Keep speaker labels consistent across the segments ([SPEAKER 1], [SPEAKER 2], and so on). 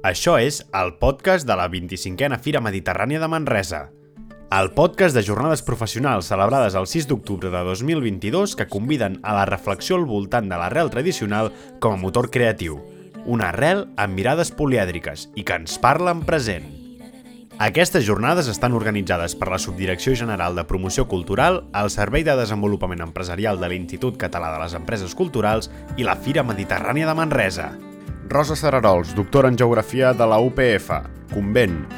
[SPEAKER 1] Això és el podcast de la 25a Fira Mediterrània de Manresa. El podcast de jornades professionals celebrades el 6 d'octubre de 2022 que conviden a la reflexió al voltant de l'arrel tradicional com a motor creatiu. Una arrel amb mirades polièdriques i que ens parla en present. Aquestes jornades estan organitzades per la Subdirecció General de Promoció Cultural, el Servei de Desenvolupament Empresarial de l'Institut Català de les Empreses Culturals i la Fira Mediterrània de Manresa. Rosa Sararols, doctora en Geografia de la UPF, Convent.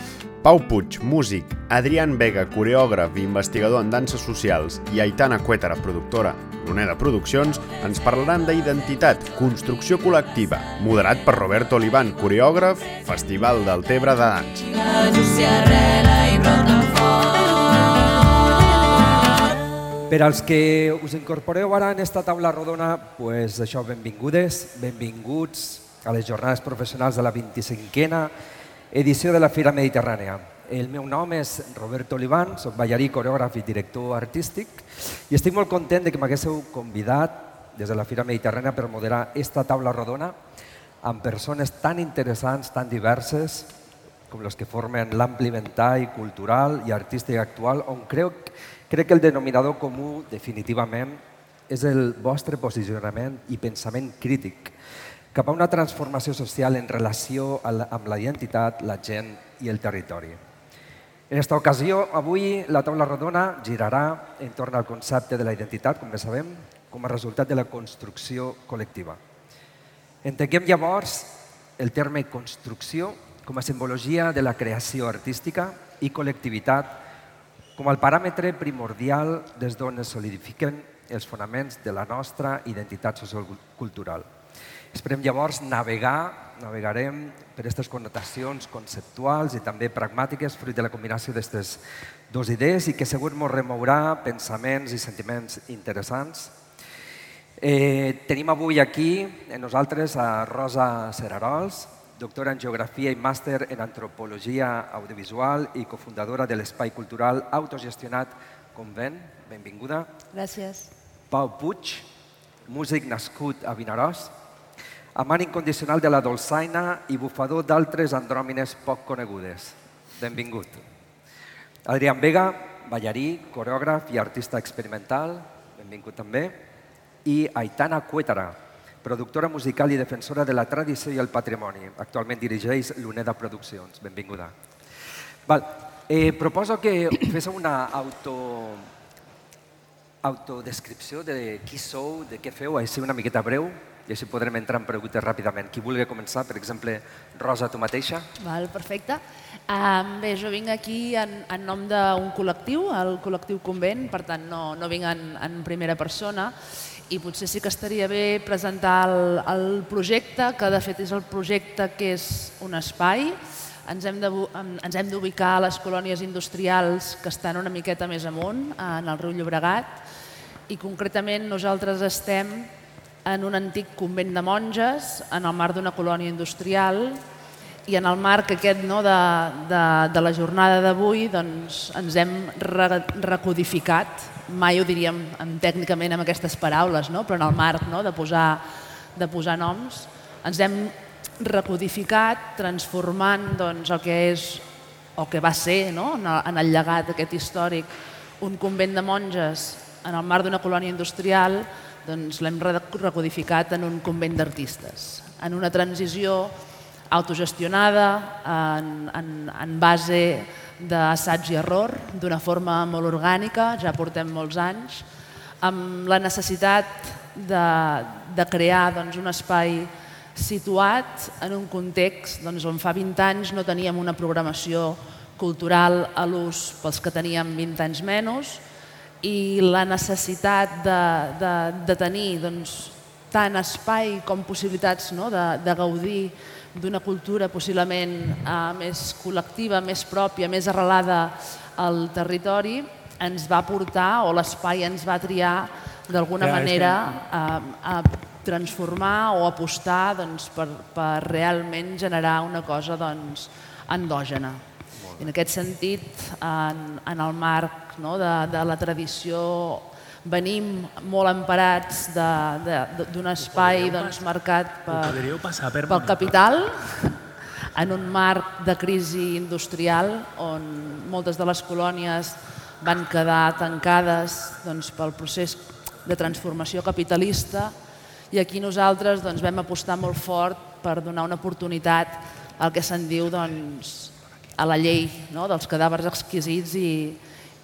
[SPEAKER 1] Pau Puig, músic, Adrián Vega, coreògraf i investigador en danses socials i Aitana Cuétara, productora, Luneda Produccions, ens parlaran d'identitat, construcció col·lectiva, moderat per Roberto Olivan, coreògraf, Festival del Tebre de Dans.
[SPEAKER 2] Per als que us incorporeu ara en esta taula rodona, pues això, benvingudes, benvinguts a les jornades professionals de la 25a edició de la Fira Mediterrània. El meu nom és Roberto Olivan, soc ballarí, coreògraf i director artístic i estic molt content de que m'haguéssiu convidat des de la Fira Mediterrània per moderar esta taula rodona amb persones tan interessants, tan diverses, com les que formen l'ampli ventall cultural i artístic actual, on crec, crec que el denominador comú definitivament és el vostre posicionament i pensament crític cap a una transformació social en relació amb la identitat, la gent i el territori. En aquesta ocasió, avui, la taula rodona girarà entorn al concepte de la identitat, com bé sabem, com a resultat de la construcció col·lectiva. Entenguem llavors el terme construcció com a simbologia de la creació artística i col·lectivitat com el paràmetre primordial des d'on es solidifiquen els fonaments de la nostra identitat sociocultural. Esperem llavors navegar, navegarem per aquestes connotacions conceptuals i també pragmàtiques fruit de la combinació d'aquestes dues idees i que segur ens remourà pensaments i sentiments interessants. Eh, tenim avui aquí en nosaltres a Rosa Serarols, doctora en Geografia i màster en Antropologia Audiovisual i cofundadora de l'Espai Cultural Autogestionat Convent. Benvinguda.
[SPEAKER 3] Gràcies.
[SPEAKER 2] Pau Puig, músic nascut a Vinaròs, amant incondicional de la dolçaina i bufador d'altres andròmines poc conegudes. Benvingut. Adrián Vega, ballarí, coreògraf i artista experimental, benvingut també. I Aitana Cuétara, productora musical i defensora de la tradició i el patrimoni. Actualment dirigeix l'UNEDA Produccions. Benvinguda. Val. Eh, proposo que féssiu una auto, autodescripció de qui sou, de què feu, així una miqueta breu, i així podrem entrar en preguntes ràpidament. Qui vulgui començar, per exemple, Rosa, tu mateixa.
[SPEAKER 3] Val, perfecte. Um, bé, jo vinc aquí en, en nom d'un col·lectiu, el col·lectiu Convent, per tant no, no vinc en, en primera persona, i potser sí que estaria bé presentar el, el projecte, que de fet és el projecte que és un espai. Ens hem, d'ubicar a les colònies industrials que estan una miqueta més amunt, en el riu Llobregat, i concretament nosaltres estem en un antic convent de monges, en el marc d'una colònia industrial, i en el marc aquest no, de, de, de la jornada d'avui doncs, ens hem re recodificat, mai ho diríem en, tècnicament amb aquestes paraules, no? però en el marc no, de, posar, de posar noms, ens hem recodificat transformant doncs, el que és o que va ser no? en el llegat aquest històric un convent de monges en el marc d'una colònia industrial doncs l'hem recodificat en un convent d'artistes, en una transició autogestionada, en, en, en base d'assaig i error, d'una forma molt orgànica, ja portem molts anys, amb la necessitat de, de crear doncs, un espai situat en un context doncs, on fa 20 anys no teníem una programació cultural a l'ús pels que teníem 20 anys menys, i la necessitat de, de, de tenir doncs, tant espai com possibilitats no? de, de gaudir d'una cultura possiblement eh, més col·lectiva, més pròpia, més arrelada al territori, ens va portar, o l'espai ens va triar d'alguna manera a, a transformar o apostar doncs, per, per realment generar una cosa doncs, endògena. En aquest sentit, en, en el marc no, de, de la tradició, venim molt emparats d'un espai doncs, marcat per,
[SPEAKER 4] passar per
[SPEAKER 3] pel capital. en un marc de crisi industrial on moltes de les colònies van quedar tancades doncs, pel procés de transformació capitalista i aquí nosaltres doncs, vam apostar molt fort per donar una oportunitat al que se'n diu doncs, a la llei no? dels cadàvers exquisits i,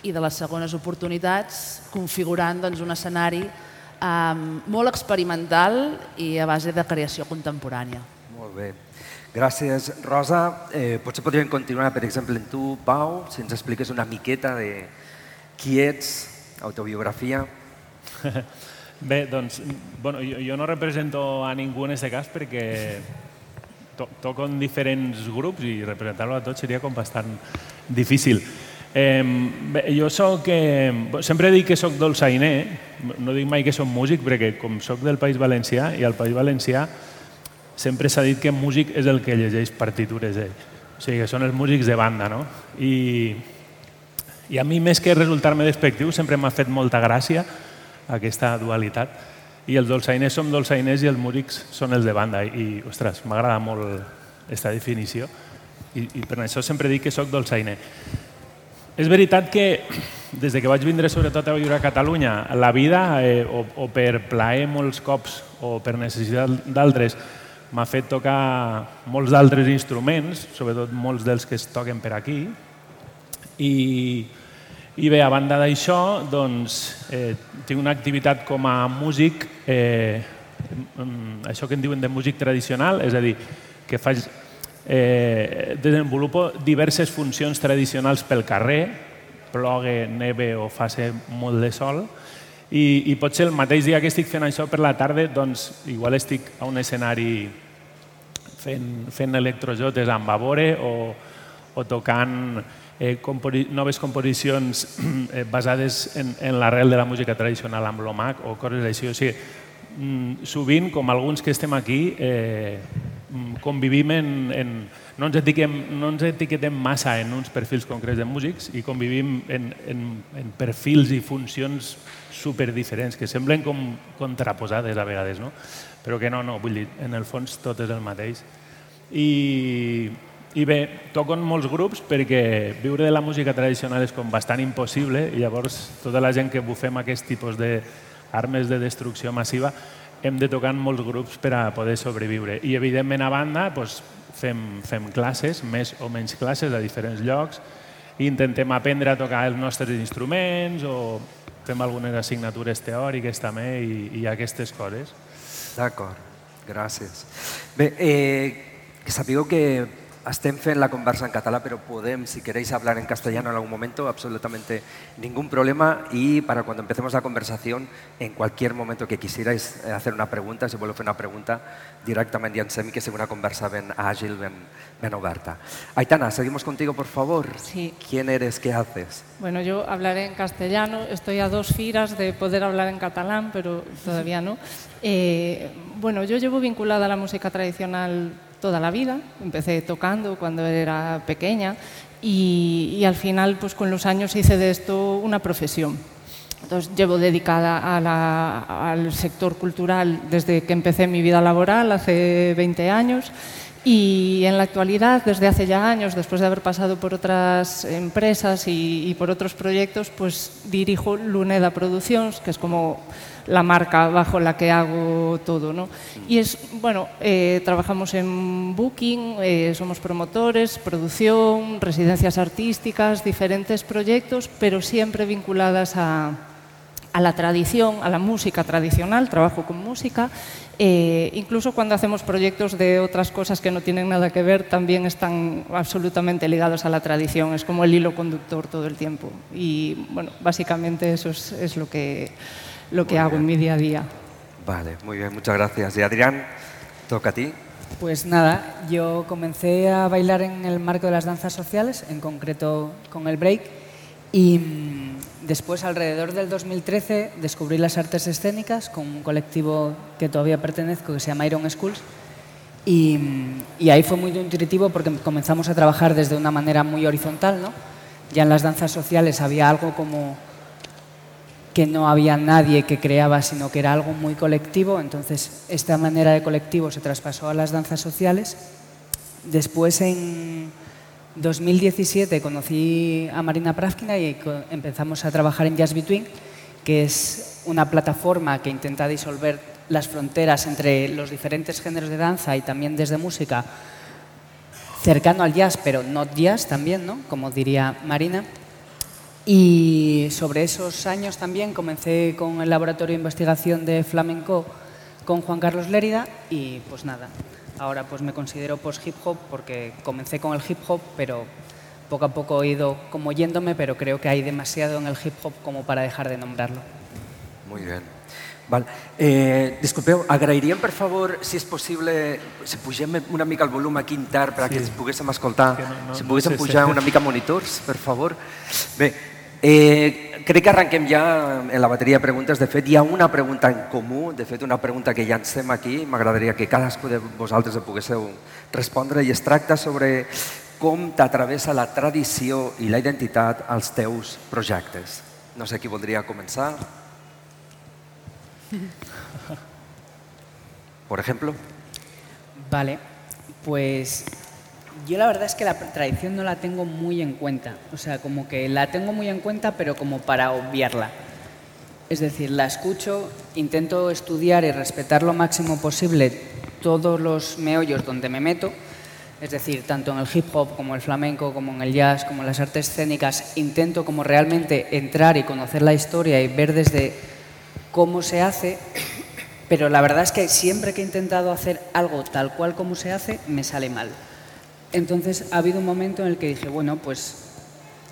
[SPEAKER 3] i de les segones oportunitats, configurant doncs, un escenari eh, molt experimental i a base de creació contemporània.
[SPEAKER 2] Molt bé. Gràcies, Rosa. Eh, potser podríem continuar, per exemple, en tu, Pau, si ens expliques una miqueta de qui ets, autobiografia.
[SPEAKER 4] Bé, doncs, bueno, jo, jo no represento a ningú en aquest cas perquè to, toco en diferents grups i representar-lo a tots seria com bastant difícil. Eh, bé, jo soc, eh, sempre dic que sóc dolçainer, no dic mai que soc músic perquè com sóc del País Valencià i al País Valencià sempre s'ha dit que músic és el que llegeix partitures ell. O sigui, que són els músics de banda, no? I, i a mi, més que resultar-me despectiu, sempre m'ha fet molta gràcia aquesta dualitat. I els dolçainers som dolçainers i els músics són els de banda. I, ostres, m'agrada molt aquesta definició. I, I per això sempre dic que sóc dolçainer. És veritat que des de que vaig vindre sobretot a viure a Catalunya, la vida, eh, o, o per plaer molts cops o per necessitat d'altres, m'ha fet tocar molts d'altres instruments, sobretot molts dels que es toquen per aquí. I, i bé, a banda d'això, doncs, eh, tinc una activitat com a músic, eh, això que en diuen de músic tradicional, és a dir, que faig, eh, desenvolupo diverses funcions tradicionals pel carrer, plogue, neve o faci molt de sol, i, i potser el mateix dia que estic fent això per la tarda, doncs igual estic a un escenari fent, fent electrojotes amb Vavore o, o tocant eh, noves composicions eh, basades en, en l'arrel de la música tradicional amb l'OMAC o coses així. O sigui, mm, sovint, com alguns que estem aquí, eh, mm, convivim en, en no, ens etiquetem, no ens etiquetem massa en uns perfils concrets de músics i convivim en, en, en perfils i funcions super diferents, que semblen com contraposades a vegades, no? però que no, no, vull dir, en el fons tot és el mateix. I, i bé, toco en molts grups perquè viure de la música tradicional és com bastant impossible i llavors tota la gent que bufem aquest tipus d'armes de destrucció massiva hem de tocar en molts grups per a poder sobreviure. I evidentment a banda doncs, fem, fem classes, més o menys classes a diferents llocs i intentem aprendre a tocar els nostres instruments o fem algunes assignatures teòriques també i, i aquestes coses.
[SPEAKER 2] D'acord, gràcies. Bé, eh, que sapigueu que estem fent la conversa en català, pero podemos, si queréis hablar en castellano en algún momento, absolutamente ningún problema. Y para cuando empecemos la conversación, en cualquier momento que quisierais eh, hacer una pregunta, si vuelvo a hacer una pregunta, directamente en semi, que sea una conversa ben ágil, ben, ben oberta. Aitana, seguimos contigo, por favor.
[SPEAKER 5] Sí.
[SPEAKER 2] ¿Quién eres? ¿Qué haces?
[SPEAKER 5] Bueno, yo hablaré en castellano. Estoy a dos firas de poder hablar en catalán, pero todavía no. Eh, bueno, yo llevo vinculada a la música tradicional toda la vida. Empecé tocando cuando era pequeña y, al final, pues con los años hice de esto una profesión. Entonces llevo dedicada al sector cultural desde que empecé mi vida laboral, hace 20 años. Y en la actualidad, desde hace ya años, después de haber pasado por otras empresas y, y por otros proyectos, pues dirijo Luneda Productions, que es como la marca bajo la que hago todo. ¿no? Y es, bueno, eh, trabajamos en booking, eh, somos promotores, producción, residencias artísticas, diferentes proyectos, pero siempre vinculadas a, la tradición, a la música tradicional, trabajo con música. Eh, incluso cuando hacemos proyectos de otras cosas que no tienen nada que ver, también están absolutamente ligados a la tradición. Es como el hilo conductor todo el tiempo. Y bueno, básicamente eso es, es lo que lo que hago en mi día a día.
[SPEAKER 2] Vale, muy bien, muchas gracias. Y Adrián, toca a ti.
[SPEAKER 6] Pues nada, yo comencé a bailar en el marco de las danzas sociales, en concreto con el break, y mm, después, alrededor del 2013, descubrí las artes escénicas con un colectivo que todavía pertenezco, que se llama Iron Schools, y, mm, y ahí fue muy intuitivo porque comenzamos a trabajar desde una manera muy horizontal, ¿no? Ya en las danzas sociales había algo como que no había nadie que creaba, sino que era algo muy colectivo. Entonces, esta manera de colectivo se traspasó a las danzas sociales. Después, en 2017, conocí a Marina Pravkina y empezamos a trabajar en Jazz Between, que es una plataforma que intenta disolver las fronteras entre los diferentes géneros de danza y también desde música, cercano al jazz, pero no jazz también, ¿no? como diría Marina. Y sobre esos años también comencé con el laboratorio de investigación de flamenco con Juan Carlos Lérida y pues nada, ahora pues me considero post hip hop porque comencé con el hip hop, pero poco a poco he ido como yéndome, pero creo que hay demasiado en el hip hop como para dejar de nombrarlo.
[SPEAKER 2] Muy bien. Val. Eh, disculpeu, agrairíem, per favor, si és possible, si pugem una mica el volum aquí intern perquè sí. ens poguéssim escoltar, no, no, si poguéssim no sé, pujar sí. una mica monitors, per favor. Bé, Eh, crec que arrenquem ja en la bateria de preguntes. De fet, hi ha una pregunta en comú, de fet, una pregunta que llancem aquí. M'agradaria que cadascú de vosaltres ho poguéssiu respondre i es tracta sobre com t'atravessa la tradició i la identitat als teus projectes. No sé qui voldria començar. Por ejemplo.
[SPEAKER 6] Vale, pues Yo la verdad es que la tradición no la tengo muy en cuenta, o sea, como que la tengo muy en cuenta, pero como para obviarla. Es decir, la escucho, intento estudiar y respetar lo máximo posible todos los meollos donde me meto, es decir, tanto en el hip hop como el flamenco, como en el jazz, como en las artes escénicas, intento como realmente entrar y conocer la historia y ver desde cómo se hace, pero la verdad es que siempre que he intentado hacer algo tal cual como se hace, me sale mal. Entonces ha habido un momento en el que dije, bueno, pues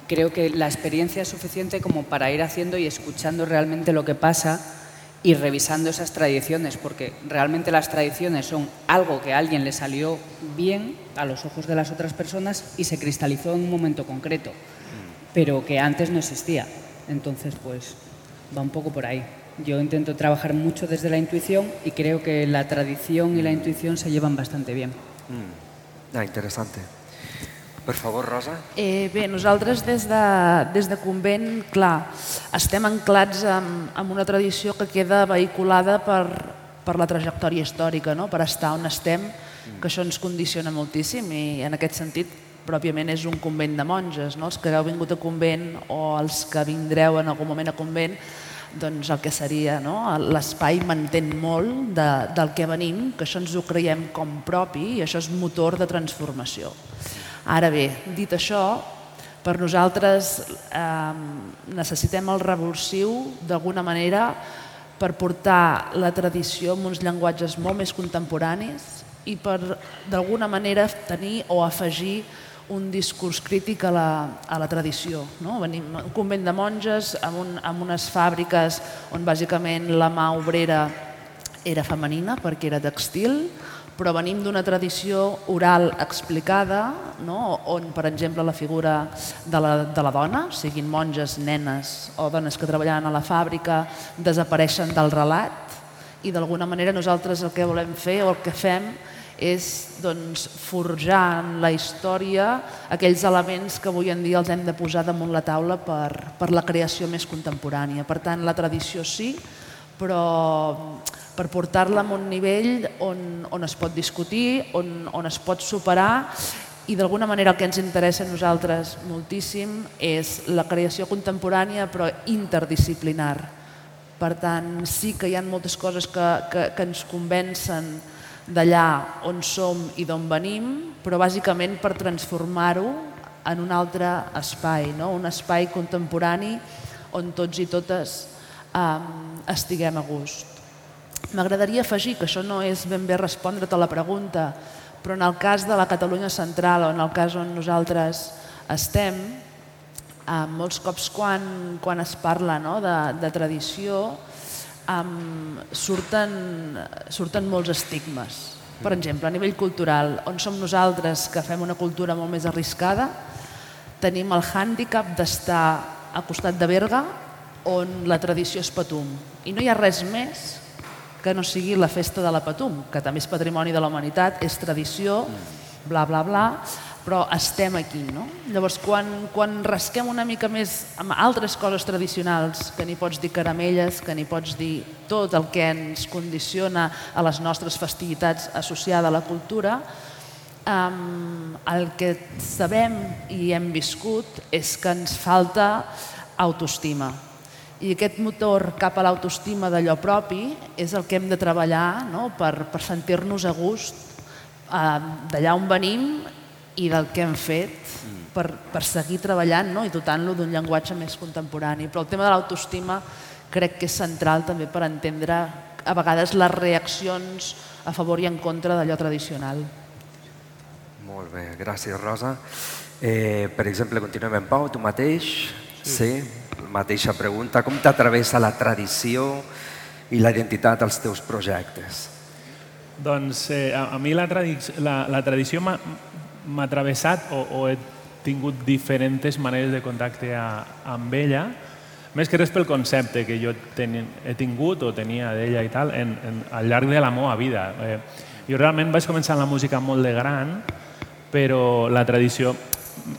[SPEAKER 6] creo que la experiencia es suficiente como para ir haciendo y escuchando realmente lo que pasa y revisando esas tradiciones, porque realmente las tradiciones son algo que a alguien le salió bien a los ojos de las otras personas y se cristalizó en un momento concreto, pero que antes no existía. Entonces, pues va un poco por ahí. Yo intento trabajar mucho desde la intuición y creo que la tradición y la intuición se llevan bastante bien. Mm.
[SPEAKER 2] Ah, interessant. Per favor, Rosa.
[SPEAKER 3] Eh, bé, nosaltres des de, des de convent, clar, estem anclats amb, amb una tradició que queda vehiculada per, per la trajectòria històrica, no? per estar on estem, que això ens condiciona moltíssim i en aquest sentit pròpiament és un convent de monges. No? Els que heu vingut a convent o els que vindreu en algun moment a convent doncs el que seria no? l'espai mantén molt de, del que venim, que això ens ho creiem com propi i això és motor de transformació. Ara bé, dit això, per nosaltres eh, necessitem el revulsiu d'alguna manera per portar la tradició amb uns llenguatges molt més contemporanis i per d'alguna manera tenir o afegir un discurs crític a la, a la tradició. No? Venim un convent de monges amb, un, amb unes fàbriques on bàsicament la mà obrera era femenina perquè era textil, però venim d'una tradició oral explicada, no? on, per exemple, la figura de la, de la dona, siguin monges, nenes o dones que treballaven a la fàbrica, desapareixen del relat i d'alguna manera nosaltres el que volem fer o el que fem és doncs, forjar en la història aquells elements que avui en dia els hem de posar damunt la taula per, per la creació més contemporània. Per tant, la tradició sí, però per portar-la a un nivell on, on es pot discutir, on, on es pot superar i d'alguna manera el que ens interessa a nosaltres moltíssim és la creació contemporània però interdisciplinar. Per tant, sí que hi ha moltes coses que, que, que ens convencen d'allà on som i d'on venim, però bàsicament per transformar-ho en un altre espai, no? un espai contemporani on tots i totes um, estiguem a gust. M'agradaria afegir que això no és ben bé respondre't a la pregunta, però en el cas de la Catalunya central o en el cas on nosaltres estem, eh, molts cops quan, quan es parla no, de, de tradició, um, surten, surten molts estigmes. Per exemple, a nivell cultural, on som nosaltres que fem una cultura molt més arriscada, tenim el hàndicap d'estar al costat de Berga, on la tradició és Patum. I no hi ha res més que no sigui la festa de la Patum, que també és patrimoni de la humanitat, és tradició, bla, bla, bla, però estem aquí. No? Llavors, quan, quan rasquem una mica més amb altres coses tradicionals, que n'hi pots dir caramelles, que n'hi pots dir tot el que ens condiciona a les nostres festivitats associades a la cultura, um, el que sabem i hem viscut és que ens falta autoestima. I aquest motor cap a l'autoestima d'allò propi és el que hem de treballar no? per, per sentir-nos a gust uh, d'allà on venim i del que hem fet per, per seguir treballant no? i dotant-lo d'un llenguatge més contemporani. Però el tema de l'autoestima crec que és central també per entendre a vegades les reaccions a favor i en contra d'allò tradicional.
[SPEAKER 2] Molt bé, gràcies Rosa. Eh, per exemple, continuem en Pau, tu mateix? Sí. sí. Mateixa pregunta, com t'atravessa la tradició i la identitat als teus projectes?
[SPEAKER 4] Doncs eh, a, a mi la, tradic la, la tradició m'ha travessat o, o he tingut diferents maneres de contacte a, amb ella, més que res pel concepte que jo ten, he tingut o tenia d'ella i tal en, en, al llarg de la meva vida. Eh, jo realment vaig començar la música molt de gran, però la tradició,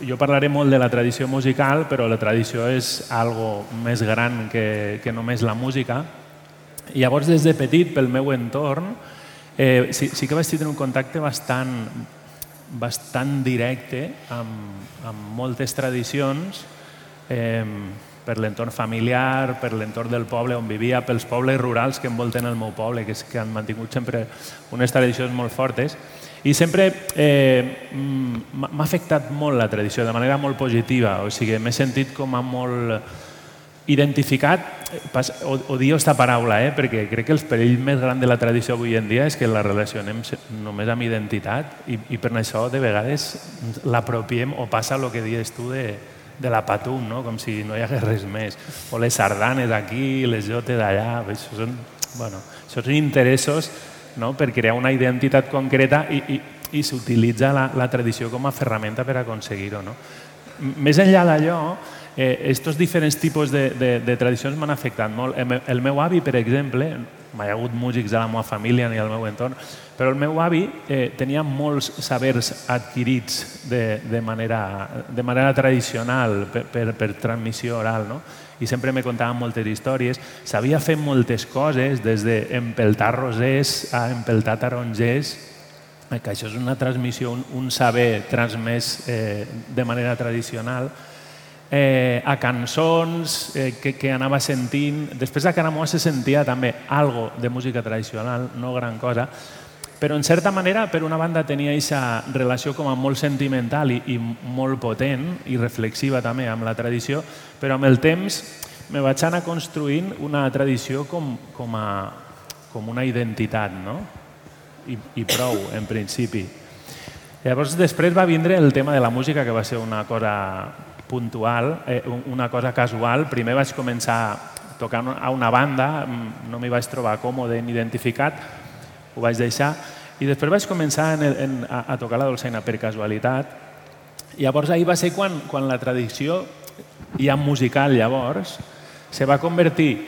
[SPEAKER 4] jo parlaré molt de la tradició musical, però la tradició és algo més gran que, que només la música. I llavors, des de petit, pel meu entorn, eh, sí, sí que vaig tenir un contacte bastant, bastant directe amb, amb moltes tradicions, eh, per l'entorn familiar, per l'entorn del poble on vivia, pels pobles rurals que envolten el meu poble, que, és, que han mantingut sempre unes tradicions molt fortes. I sempre eh, m'ha afectat molt la tradició, de manera molt positiva. O sigui, m'he sentit com a molt identificat, odio aquesta paraula, eh, perquè crec que el perill més gran de la tradició avui en dia és que la relacionem només amb identitat i, i per això de vegades l'apropiem o passa el que dius tu de, de la patum, no? com si no hi hagués res més. O les sardanes d'aquí, les jotes d'allà, això són, bueno, això són interessos no? per crear una identitat concreta i, i, i s'utilitza la, la tradició com a ferramenta per aconseguir-ho. No? Més enllà d'allò, eh, estos diferents tipus de, de, de tradicions m'han afectat molt. El, el meu avi, per exemple, mai ha hagut músics de la meva família ni al meu entorn, però el meu avi eh, tenia molts sabers adquirits de, de, manera, de manera tradicional per, per, per transmissió oral, no? i sempre me contava moltes històries. Sabia fer moltes coses, des d'empeltar rosers a empeltar tarongers, eh, que això és una transmissió, un, un saber transmès eh, de manera tradicional, eh, a cançons eh, que, que anava sentint. Després a Caramoa se sentia també algo de música tradicional, no gran cosa, però en certa manera, per una banda, tenia aquesta relació com a molt sentimental i, i molt potent i reflexiva també amb la tradició, però amb el temps me vaig anar construint una tradició com, com, a, com una identitat, no? I, I prou, en principi. Llavors, després va vindre el tema de la música, que va ser una cosa puntual, eh, una cosa casual. Primer vaig començar tocant a una banda, mm, no m'hi vaig trobar còmode ni identificat, ho vaig deixar, i després vaig començar en en, a, a tocar la dolçaina per casualitat. I llavors ahir va ser quan, quan la tradició, ja musical llavors, se va convertir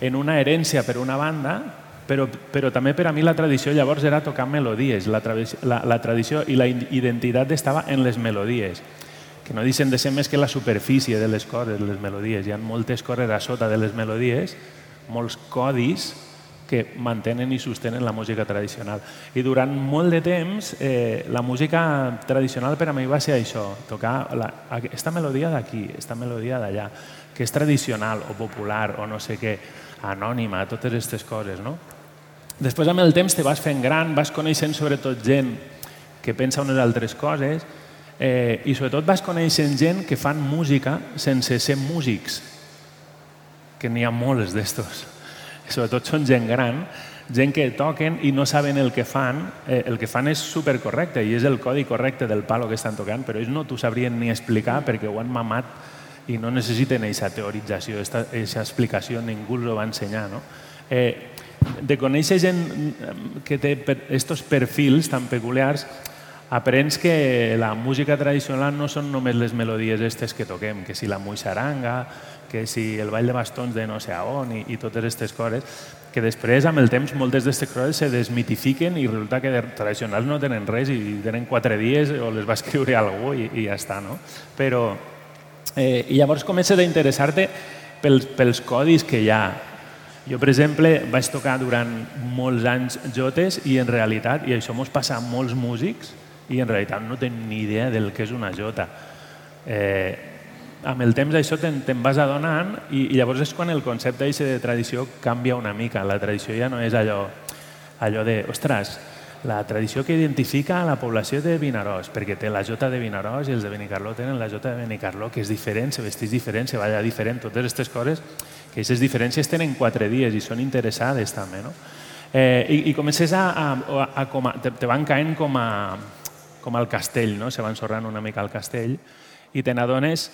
[SPEAKER 4] en una herència per una banda, però, però també per a mi la tradició llavors era tocar melodies. La, la, la tradició i la identitat estava en les melodies que no deixen de ser més que la superfície de les coses, les melodies. Hi ha moltes coses a sota de les melodies, molts codis que mantenen i sostenen la música tradicional. I durant molt de temps, eh, la música tradicional per a mi va ser això, tocar la, aquesta melodia d'aquí, aquesta melodia d'allà, que és tradicional o popular o no sé què, anònima, totes aquestes coses, no? Després, amb el temps, te vas fent gran, vas coneixent sobretot gent que pensa unes altres coses, eh, i sobretot vas coneixent gent que fan música sense ser músics, que n'hi ha molts d'estos. Sobretot són gent gran, gent que toquen i no saben el que fan, eh, el que fan és supercorrecte i és el codi correcte del palo que estan tocant, però ells no t'ho sabrien ni explicar perquè ho han mamat i no necessiten aquesta teorització, aquesta explicació, ningú els ho va ensenyar. No? Eh, de conèixer gent que té aquests perfils tan peculiars, aprens que la música tradicional no són només les melodies aquestes que toquem, que si la muixaranga, que si el ball de bastons de no sé on i, i totes aquestes coses, que després, amb el temps, moltes d'aquestes coses se desmitifiquen i resulta que de tradicionals no tenen res i tenen quatre dies o les va escriure algú i, i ja està, no? Però, eh, i llavors comences a interessar-te pels, pels codis que hi ha. Jo, per exemple, vaig tocar durant molts anys jotes i en realitat, i això mos passa a molts músics, i en realitat no tenen ni idea del que és una jota. Eh, amb el temps això te'n te vas adonant i, i llavors és quan el concepte de tradició canvia una mica. La tradició ja no és allò, allò de, ostres, la tradició que identifica la població de Vinaròs, perquè té la jota de Vinaròs i els de Benicarló tenen la jota de Benicarló, que és diferent, se vesteix diferent, se balla diferent, totes aquestes coses, que aquestes diferències tenen quatre dies i són interessades també, no? Eh, i, I comences a, a, a, com a te, te van caent com, a, com al castell, no? se van sorrant una mica al castell, i te n'adones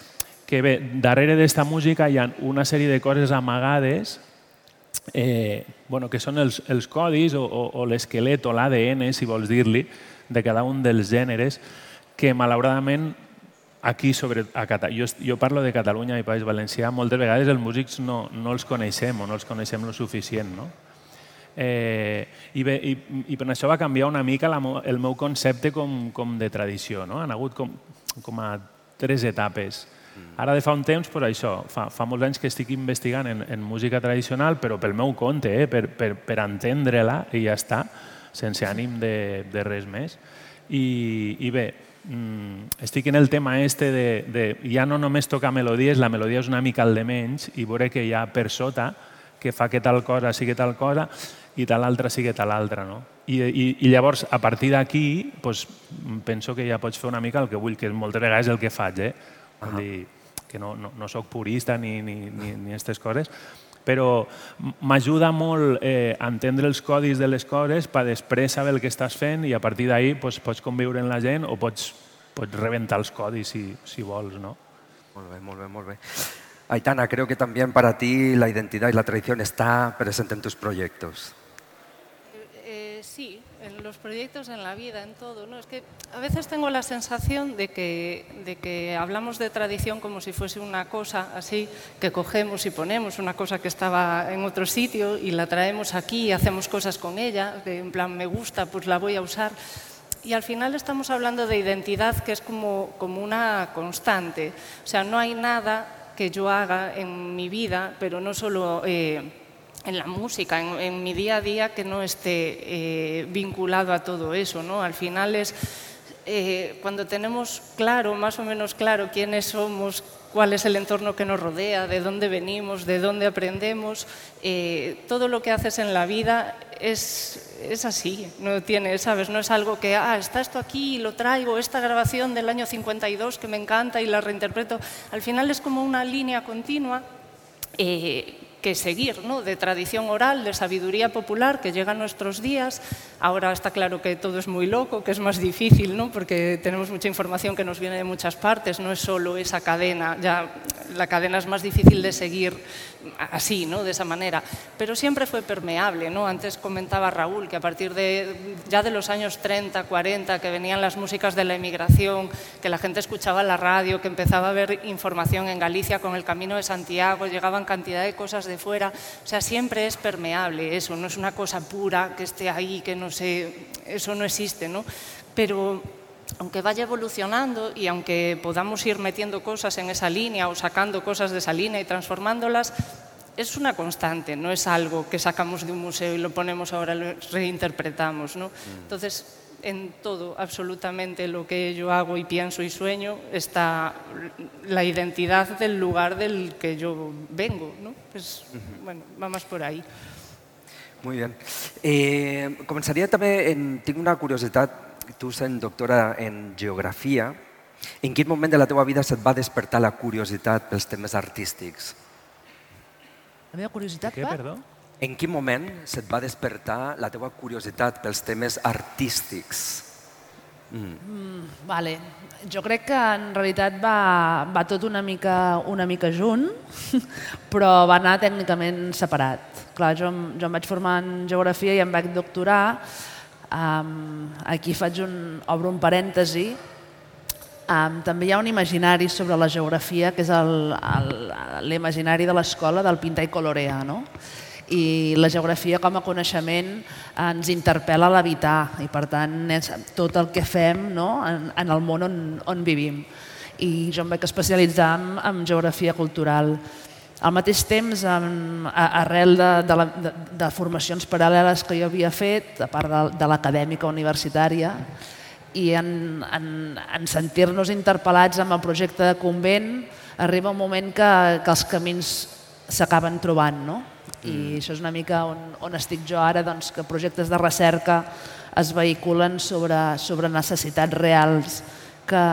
[SPEAKER 4] que bé, darrere d'esta música hi ha una sèrie de coses amagades eh, bueno, que són els, els codis o, o, o l'esquelet o l'ADN, si vols dir-li, de cada un dels gèneres, que malauradament aquí sobre a Cata jo, jo parlo de Catalunya i País Valencià, moltes vegades els músics no, no els coneixem o no els coneixem lo suficient. No? Eh, i, bé, i, I per això va canviar una mica la, el meu concepte com, com de tradició. No? Han hagut com, com a tres etapes. Ara de fa un temps, però això, fa, fa molts anys que estic investigant en, en música tradicional, però pel meu compte, eh, per, per, per entendre-la i ja està, sense ànim de, de res més. I, i bé, mm, estic en el tema este de, de ja no només tocar melodies, la melodia és una mica el de menys i veure que hi ha per sota que fa que tal cosa sigui tal cosa i tal altra sigui tal altra. No? I, i, I llavors, a partir d'aquí, pues, penso que ja pots fer una mica el que vull, que moltes vegades és el que faig. Eh? Vull -huh. dir, que no, no, no sóc purista ni, ni, ni, ni aquestes coses, però m'ajuda molt eh, a entendre els codis de les coses per després saber el que estàs fent i a partir d'ahí pues, pots conviure amb la gent o pots, pots rebentar els codis si, si vols, ¿no?
[SPEAKER 2] Molt bé, molt bé, molt bé. Aitana, creo que también para ti la identidad y la tradición está presente en tus proyectos.
[SPEAKER 5] Los proyectos, en la vida, en todo. ¿no? Es que a veces tengo la sensación de que, de que hablamos de tradición como si fuese una cosa así, que cogemos y ponemos una cosa que estaba en otro sitio y la traemos aquí y hacemos cosas con ella, que en plan me gusta, pues la voy a usar. Y al final estamos hablando de identidad que es como, como una constante. O sea, no hay nada que yo haga en mi vida, pero no solo... Eh, en la música, en, en, mi día a día, que no esté eh, vinculado a todo eso. ¿no? Al final es eh, cuando tenemos claro, más o menos claro, quiénes somos, cuál es el entorno que nos rodea, de dónde venimos, de dónde aprendemos, eh, todo lo que haces en la vida es, es así, no tiene, ¿sabes? No es algo que, ah, está esto aquí y lo traigo, esta grabación del año 52 que me encanta y la reinterpreto. Al final es como una línea continua eh, que seguir, ¿no? de tradición oral, de sabiduría popular que llega a nuestros días. Ahora está claro que todo es muy loco, que es más difícil, ¿no? porque tenemos mucha información que nos viene de muchas partes, no es solo esa cadena, ya la cadena es más difícil de seguir así, ¿no? de esa manera, pero siempre fue permeable. ¿no? Antes comentaba Raúl que a partir de ya de los años 30, 40, que venían las músicas de la emigración, que la gente escuchaba la radio, que empezaba a ver información en Galicia con el Camino de Santiago, llegaban cantidad de cosas de fuera, o sea, siempre es permeable eso, no es una cosa pura que esté ahí, que no sé, eso no existe, ¿no? Pero aunque vaya evolucionando y aunque podamos ir metiendo cosas en esa línea o sacando cosas de esa línea y transformándolas, es una constante, no es algo que sacamos de un museo y lo ponemos ahora, lo reinterpretamos. ¿no? Entonces, en todo, absolutamente lo que yo hago y pienso y sueño, está la identidad del lugar del que yo vengo. ¿no? Pues, bueno, va más por ahí.
[SPEAKER 2] Muy bien. Eh, començaria també, en, tinc una curiositat, tu sent doctora en geografia, en quin moment de la teva vida se't va despertar la curiositat pels temes artístics?
[SPEAKER 3] La meva curiositat
[SPEAKER 4] Què,
[SPEAKER 3] va?
[SPEAKER 4] perdó?
[SPEAKER 2] En quin moment se't va despertar la teva curiositat pels temes artístics?
[SPEAKER 3] Mm, vale. Jo crec que en realitat va, va tot una mica, una mica junt, però va anar tècnicament separat. Clar, jo, jo em vaig formar en geografia i em vaig doctorar. Um, aquí faig un, obro un parèntesi. Um, també hi ha un imaginari sobre la geografia, que és l'imaginari de l'escola del pintar i colorear, no? I la geografia com a coneixement ens interpel·la a l'habitar i per tant és tot el que fem no? en, en el món on, on vivim. I jo em vaig especialitzar en, en geografia cultural. Al mateix temps, en, arrel de, de, la, de, de formacions paral·leles que jo havia fet, a part de, de l'acadèmica universitària, i en, en, en sentir-nos interpel·lats amb el projecte de convent arriba un moment que, que els camins s'acaben trobant, no? I mm. això és una mica on, on estic jo ara, doncs, que projectes de recerca es vehiculen sobre, sobre necessitats reals que,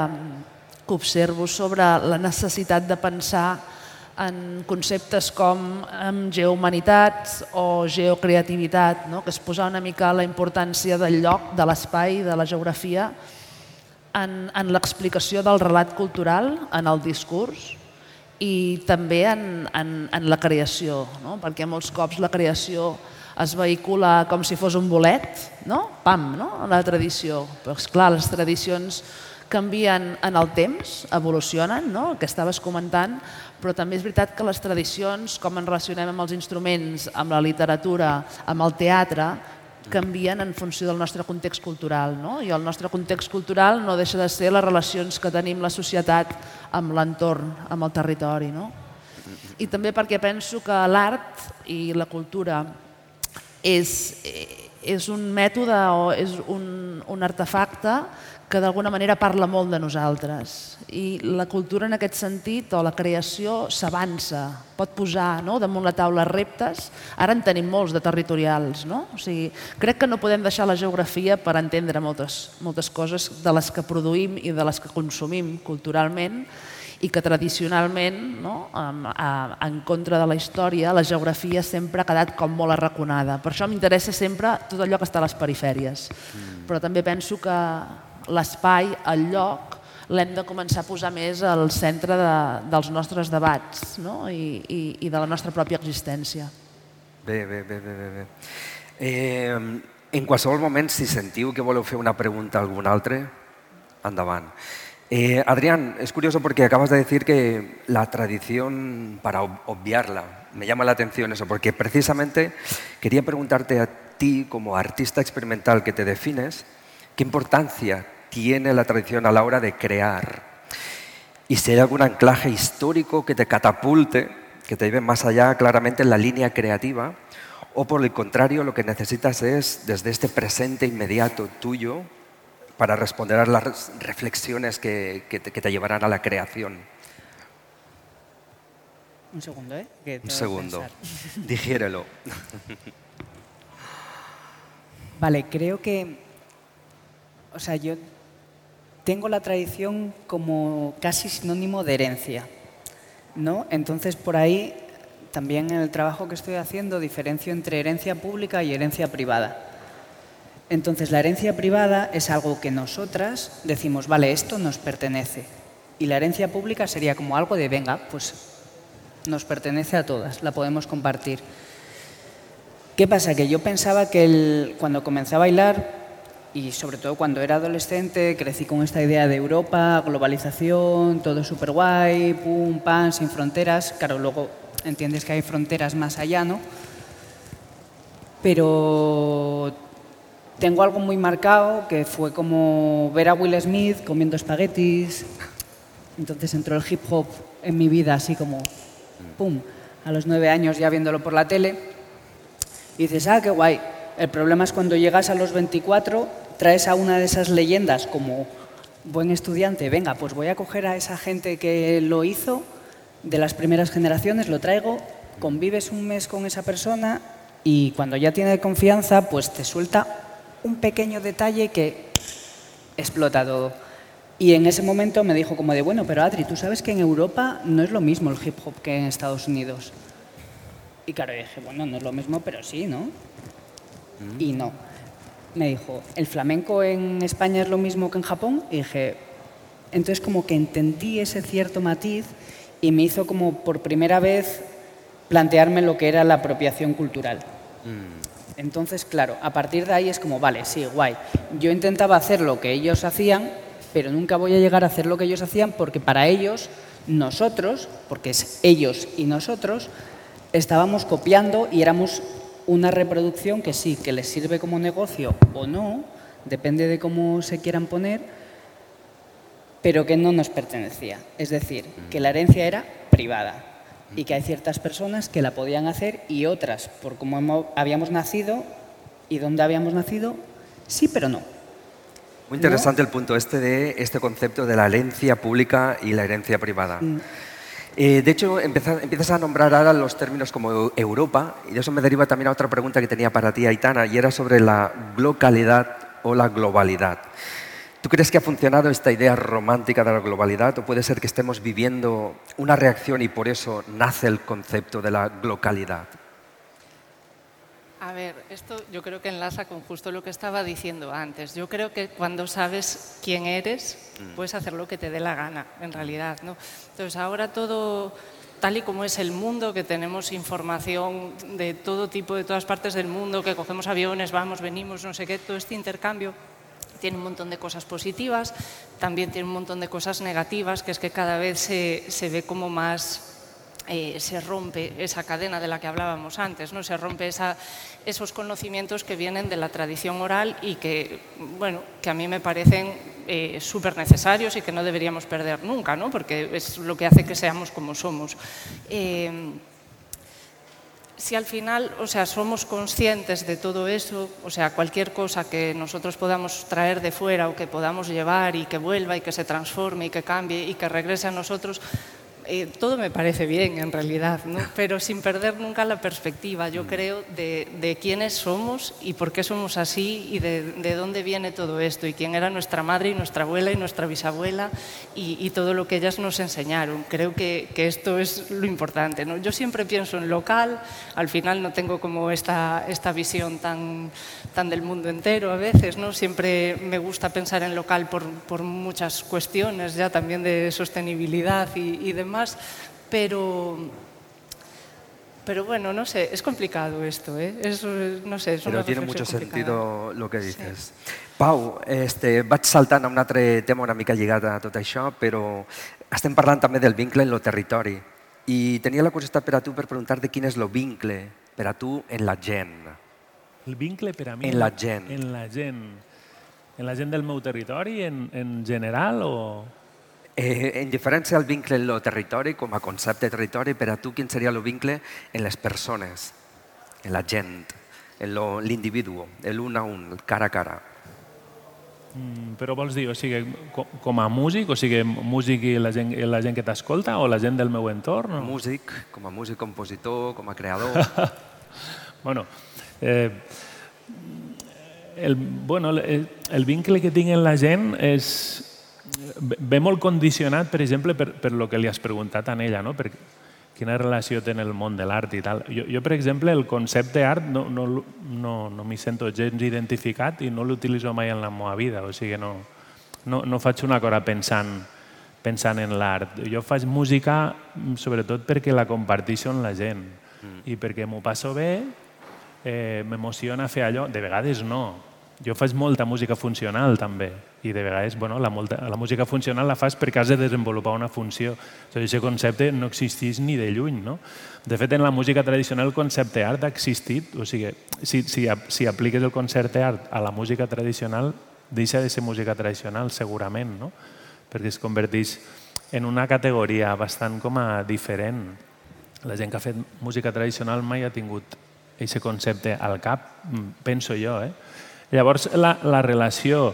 [SPEAKER 3] que observo sobre la necessitat de pensar en conceptes com en geohumanitats o geocreativitat, no? que es posa una mica la importància del lloc, de l'espai, de la geografia, en, en l'explicació del relat cultural, en el discurs i també en, en, en la creació, no? perquè molts cops la creació es vehicula com si fos un bolet, no? pam, no? la tradició. Però, esclar, les tradicions canvien en el temps, evolucionen, no? el que estaves comentant, però també és veritat que les tradicions, com ens relacionem amb els instruments, amb la literatura, amb el teatre, canvien en funció del nostre context cultural. No? I el nostre context cultural no deixa de ser les relacions que tenim la societat amb l'entorn, amb el territori. No? I també perquè penso que l'art i la cultura és, és un mètode o és un, un artefacte que d'alguna manera parla molt de nosaltres. I la cultura en aquest sentit, o la creació, s'avança, pot posar no, damunt la taula reptes. Ara en tenim molts de territorials. No? O sigui, crec que no podem deixar la geografia per entendre moltes, moltes coses de les que produïm i de les que consumim culturalment i que tradicionalment, no, en contra de la història, la geografia sempre ha quedat com molt arraconada. Per això m'interessa sempre tot allò que està a les perifèries. Mm. Però també penso que l'espai, el lloc, l'hem de començar a posar més al centre de, dels nostres debats no? I, i, i de la nostra pròpia existència.
[SPEAKER 2] Bé, bé, bé, bé, bé. Eh, en qualsevol moment, si sentiu que voleu fer una pregunta a algun altre, endavant. Eh, Adrián, es curioso porque acabas de decir que la tradición, para obviarla, me llama la atención eso, porque precisamente quería preguntarte a ti, como artista experimental que te defines, ¿qué importancia tiene la tradición a la hora de crear? Y si hay algún anclaje histórico que te catapulte, que te lleve más allá claramente en la línea creativa, o por el contrario, lo que necesitas es, desde este presente inmediato tuyo, para responder a las reflexiones que, que, te, que te, llevarán a la creación.
[SPEAKER 6] Un segundo, ¿eh?
[SPEAKER 2] Un segundo. Digiérelo.
[SPEAKER 6] Vale, creo que, o sea, yo tengo la tradición como casi sinónimo de herencia, ¿no? Entonces, por ahí, también en el trabajo que estoy haciendo, diferencio entre herencia pública y herencia privada. Entonces, la herencia privada es algo que nosotras decimos, vale, esto nos pertenece. Y la herencia pública sería como algo de, venga, pues nos pertenece a todas, la podemos compartir. ¿Qué pasa? Que yo pensaba que cuando comencé a bailar, y sobre todo cuando era adolescente, crecí con esta idea de Europa, globalización, todo súper guay, pum, pan, sin fronteras. Claro, luego entiendes que hay fronteras más allá, ¿no? Pero tengo algo muy marcado que fue como ver a Will Smith comiendo espaguetis. Entonces entró el hip hop en mi vida así como, ¡pum! A los nueve años ya viéndolo por la tele. Y dices, ah, qué guay. El problema es cuando llegas a los 24, traes a una de esas leyendas como buen estudiante, venga, pues voy a coger a esa gente que lo hizo, de las primeras generaciones, lo traigo, convives un mes con esa persona y cuando ya tiene confianza, pues te suelta un pequeño detalle que explota todo. Y en ese momento me dijo como de, bueno, pero Adri, tú sabes que en Europa no es lo mismo el hip hop que en Estados Unidos. Y claro, dije, bueno, no es lo mismo, pero sí, ¿no? Mm. Y no. Me dijo, ¿el flamenco en España es lo mismo que en Japón? Y dije, entonces como que entendí ese cierto matiz y me hizo como por primera vez plantearme lo que era la apropiación cultural. Mm. Entonces, claro, a partir de ahí es como, vale, sí, guay. Yo intentaba hacer lo que ellos hacían, pero nunca voy a llegar a hacer lo que ellos hacían porque para ellos, nosotros, porque es ellos y nosotros, estábamos copiando y éramos una reproducción que sí, que les sirve como negocio o no, depende de cómo se quieran poner, pero que no nos pertenecía. Es decir, que la herencia era privada y que hay ciertas personas que la podían hacer y otras, por cómo habíamos nacido y dónde habíamos nacido, sí, pero no.
[SPEAKER 2] Muy interesante el punto este de este concepto de la herencia pública y la herencia privada. Eh, de hecho, empiezas, a nombrar ahora los términos como Eu- Europa y de eso me deriva también a otra pregunta que tenía para ti, Aitana, y era sobre la localidad o la globalidad. ¿Tú crees que ha funcionado esta idea romántica de la globalidad o puede ser que estemos viviendo una reacción y por eso nace el concepto de la localidad?
[SPEAKER 5] A ver, esto yo creo que enlaza con justo lo que estaba diciendo antes. Yo creo que cuando sabes quién eres, puedes hacer lo que te dé la gana, en realidad. ¿no? Entonces, ahora todo, tal y como es el mundo, que tenemos información de todo tipo, de todas partes del mundo, que cogemos aviones, vamos, venimos, no sé qué, todo este intercambio tiene un montón de cosas positivas, también tiene un montón de cosas negativas, que es que cada vez se, se ve como más eh, se rompe esa cadena de la que hablábamos antes, ¿no? se rompe esos conocimientos que vienen de la tradición oral y que, bueno, que a mí me parecen eh, súper necesarios y que no deberíamos perder nunca, ¿no? porque es lo que hace que seamos como somos. Eh, si al final, o sea, somos conscientes de todo eso, o sea, cualquier cosa que nosotros podamos traer de fuera o que podamos llevar y que vuelva y que se transforme y que cambie y que regrese a nosotros, eh, todo me parece bien en realidad, ¿no? pero sin perder nunca la perspectiva, yo creo, de, de quiénes somos y por qué somos así y de, de dónde viene todo esto y quién era nuestra madre y nuestra abuela y nuestra bisabuela y, y todo lo que ellas nos enseñaron. Creo que, que esto es lo importante. ¿no? Yo siempre pienso en local, al final no tengo como esta, esta visión tan, tan del mundo entero a veces, ¿no? siempre me gusta pensar en local por, por muchas cuestiones ya también de sostenibilidad y, y demás, pero... Pero bueno, no sé, es complicado esto, ¿eh? Es, no sé, es
[SPEAKER 2] Però
[SPEAKER 5] una
[SPEAKER 2] tiene mucho
[SPEAKER 5] complicada.
[SPEAKER 2] sentido lo que dices. Pau, este, vaig saltant a un altre tema una mica lligat a tot això, però estem parlant també del vincle en lo territori. I tenia la curiositat per a tu per preguntar-te quin és el vincle per a tu en la gent.
[SPEAKER 4] El vincle per a mi...
[SPEAKER 2] En la gent.
[SPEAKER 4] En la gent. En la gent del meu territori, en, en general, o...
[SPEAKER 2] Eh, en diferència al vincle en lo territori, com a concepte de territori, per a tu quin seria el vincle en les persones, en la gent, en l'individu, l'un a un, el cara a cara.
[SPEAKER 4] Mm, Però vols dir, o sigui, com, com a músic, o sigui, músic i la gent, la gent que t'escolta, o la gent del meu entorn? O...
[SPEAKER 2] Músic, com a músic compositor, com a creador.
[SPEAKER 4] Bueno, eh, el, bueno, el, el vincle que tinc en la gent és, ve molt condicionat, per exemple, per, per lo que li has preguntat a ella, no? per quina relació té en el món de l'art i tal. Jo, jo, per exemple, el concepte art no, no, no, no m'hi sento gens identificat i no l'utilitzo mai en la meva vida, o sigui, no, no, no faig una cosa pensant, pensant en l'art. Jo faig música mm, sobretot perquè la comparteixo amb la gent i perquè m'ho passo bé, eh, m'emociona fer allò. De vegades no. Jo faig molta música funcional també i de vegades bueno, la, molta, la música funcional la fas perquè has de desenvolupar una funció. O sigui, aquest concepte no existeix ni de lluny. No? De fet, en la música tradicional el concepte art ha existit. O sigui, si, si, si apliques el concepte art a la música tradicional, deixa de ser música tradicional segurament, no? perquè es converteix en una categoria bastant com a diferent. La gent que ha fet música tradicional mai ha tingut aquest concepte al cap, mm, penso jo. Eh? Llavors, la, la relació,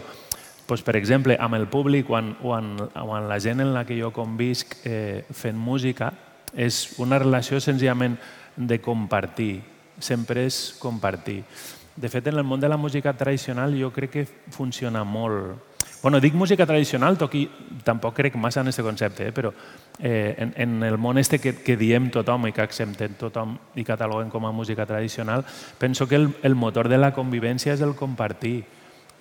[SPEAKER 4] doncs, per exemple, amb el públic o amb, o amb, o amb la gent en la que jo convisc eh, fent música, és una relació senzillament de compartir. Sempre és compartir. De fet, en el món de la música tradicional jo crec que funciona molt. Bueno, dic música tradicional, toqui, tampoc crec massa en aquest concepte, eh? però eh, en, en el món este que, que diem tothom i que acceptem tothom i cataloguen com a música tradicional, penso que el, el motor de la convivència és el compartir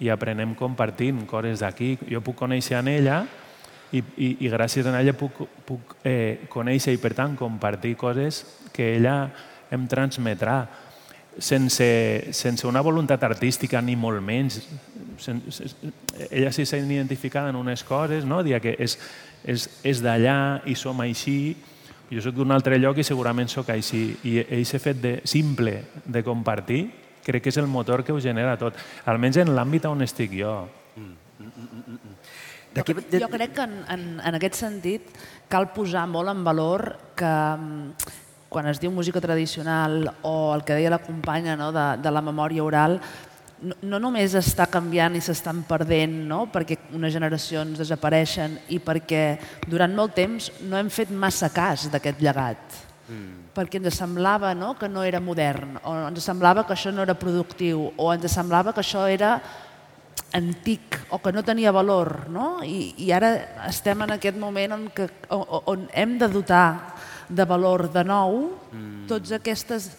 [SPEAKER 4] i aprenem compartint coses d'aquí. Jo puc conèixer en ella i, i, i gràcies a ella puc, puc eh, conèixer i, per tant, compartir coses que ella em transmetrà sense, sense una voluntat artística ni molt menys. Ella s'hi sent identificada en unes coses, no? Dia que és, és, és d'allà i som així, jo soc d'un altre lloc i segurament sóc així. I aquest fet de, simple de compartir crec que és el motor que ho genera tot, almenys en l'àmbit on estic jo.
[SPEAKER 2] D'aquí-
[SPEAKER 3] Jo, jo crec que en, en, en aquest sentit cal posar molt en valor que mm, quan es diu música tradicional o el que deia la companya no, de, de la memòria oral, no, no només està canviant i s'estan perdent no? perquè unes generacions desapareixen i perquè durant molt temps no hem fet massa cas d'aquest llegat. Mm. Perquè ens semblava no? que no era modern, o ens semblava que això no era productiu, o ens semblava que això era antic o que no tenia valor. No? I, I ara estem en aquest moment on, que, on, on hem de dotar de valor de nou mm. tots aquestes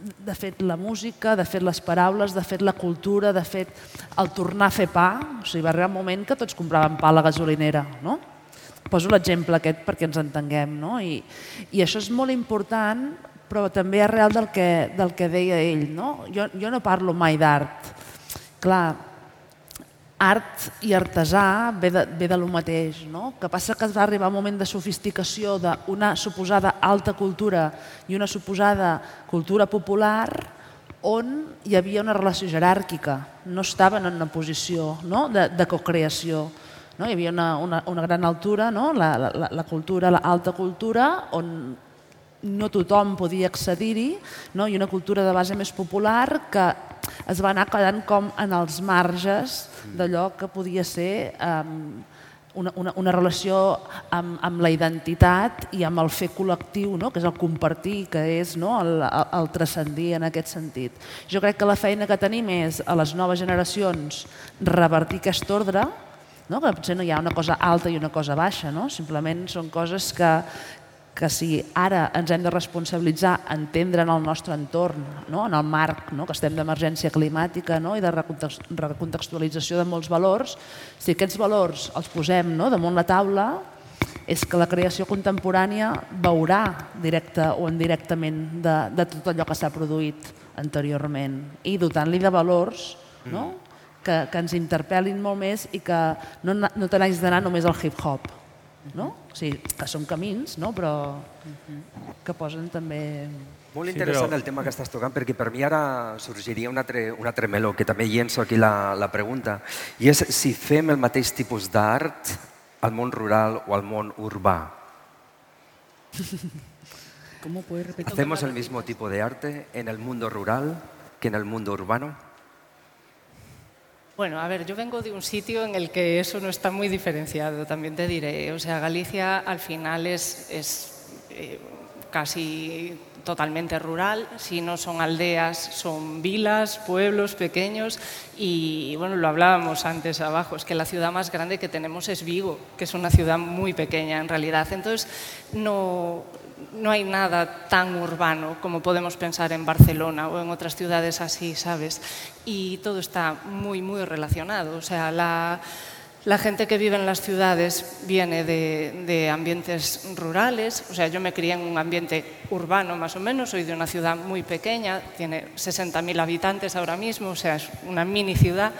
[SPEAKER 3] de fet la música, de fet les paraules, de fet la cultura, de fet el tornar a fer pa, o sigui, va arribar un moment que tots compràvem pa a la gasolinera, no? Poso l'exemple aquest perquè ens entenguem, no? I, I això és molt important, però també arrel del que, del que deia ell, no? Jo, jo no parlo mai d'art. Clar, art i artesà ve de, ve de lo mateix. No? que passa que es va arribar un moment de sofisticació d'una suposada alta cultura i una suposada cultura popular on hi havia una relació jeràrquica, no estaven en una posició no? de, de cocreació. No? Hi havia una, una, una gran altura, no? la, la, la cultura, la alta cultura, on no tothom podia accedir-hi, no? i una cultura de base més popular que es va anar quedant com en els marges d'allò que podia ser um, una, una, una relació amb, amb la identitat i amb el fer col·lectiu, no? que és el compartir, que és no? el, el, el transcendir en aquest sentit. Jo crec que la feina que tenim és a les noves generacions revertir aquest ordre, no? que potser no hi ha una cosa alta i una cosa baixa, no? simplement són coses que, que si ara ens hem de responsabilitzar, entendre en el nostre entorn, no? en el marc no? que estem d'emergència climàtica no? i de recontextualització de molts valors, si aquests valors els posem no? damunt la taula, és que la creació contemporània veurà directa o indirectament de, de tot allò que s'ha produït anteriorment i dotant-li de valors no? Mm. que, que ens interpel·lin molt més i que no, no te n'hagis d'anar només al hip-hop, no? O sigui, que són camins, no? però que posen també...
[SPEAKER 2] Molt interessant sí, però... el tema que estàs tocant, perquè per mi ara sorgiria un altre, un altre meló, que també llenço aquí la, la pregunta, i és si fem el mateix tipus d'art al món rural o al món urbà.
[SPEAKER 6] ¿Cómo puedes repetir?
[SPEAKER 2] ¿Hacemos el mismo tipo de arte en el mundo rural que en el mundo urbano?
[SPEAKER 5] Bueno, a ver, yo vengo de un sitio en el que eso no está muy diferenciado, también te diré. O sea, Galicia al final es, es eh, casi totalmente rural, si no son aldeas, son vilas, pueblos pequeños y bueno, lo hablábamos antes abajo, es que la ciudad más grande que tenemos es Vigo, que es una ciudad muy pequeña en realidad. Entonces, no, no hay nada tan urbano como podemos pensar en Barcelona o en otras ciudades así, ¿sabes? Y todo está muy, muy relacionado. O sea, la, gente que vive en las ciudades viene de, de, ambientes rurales, o sea, yo me crié en un ambiente urbano más o menos, soy de una ciudad muy pequeña, tiene 60.000 habitantes ahora mismo, o sea, es una mini ciudad,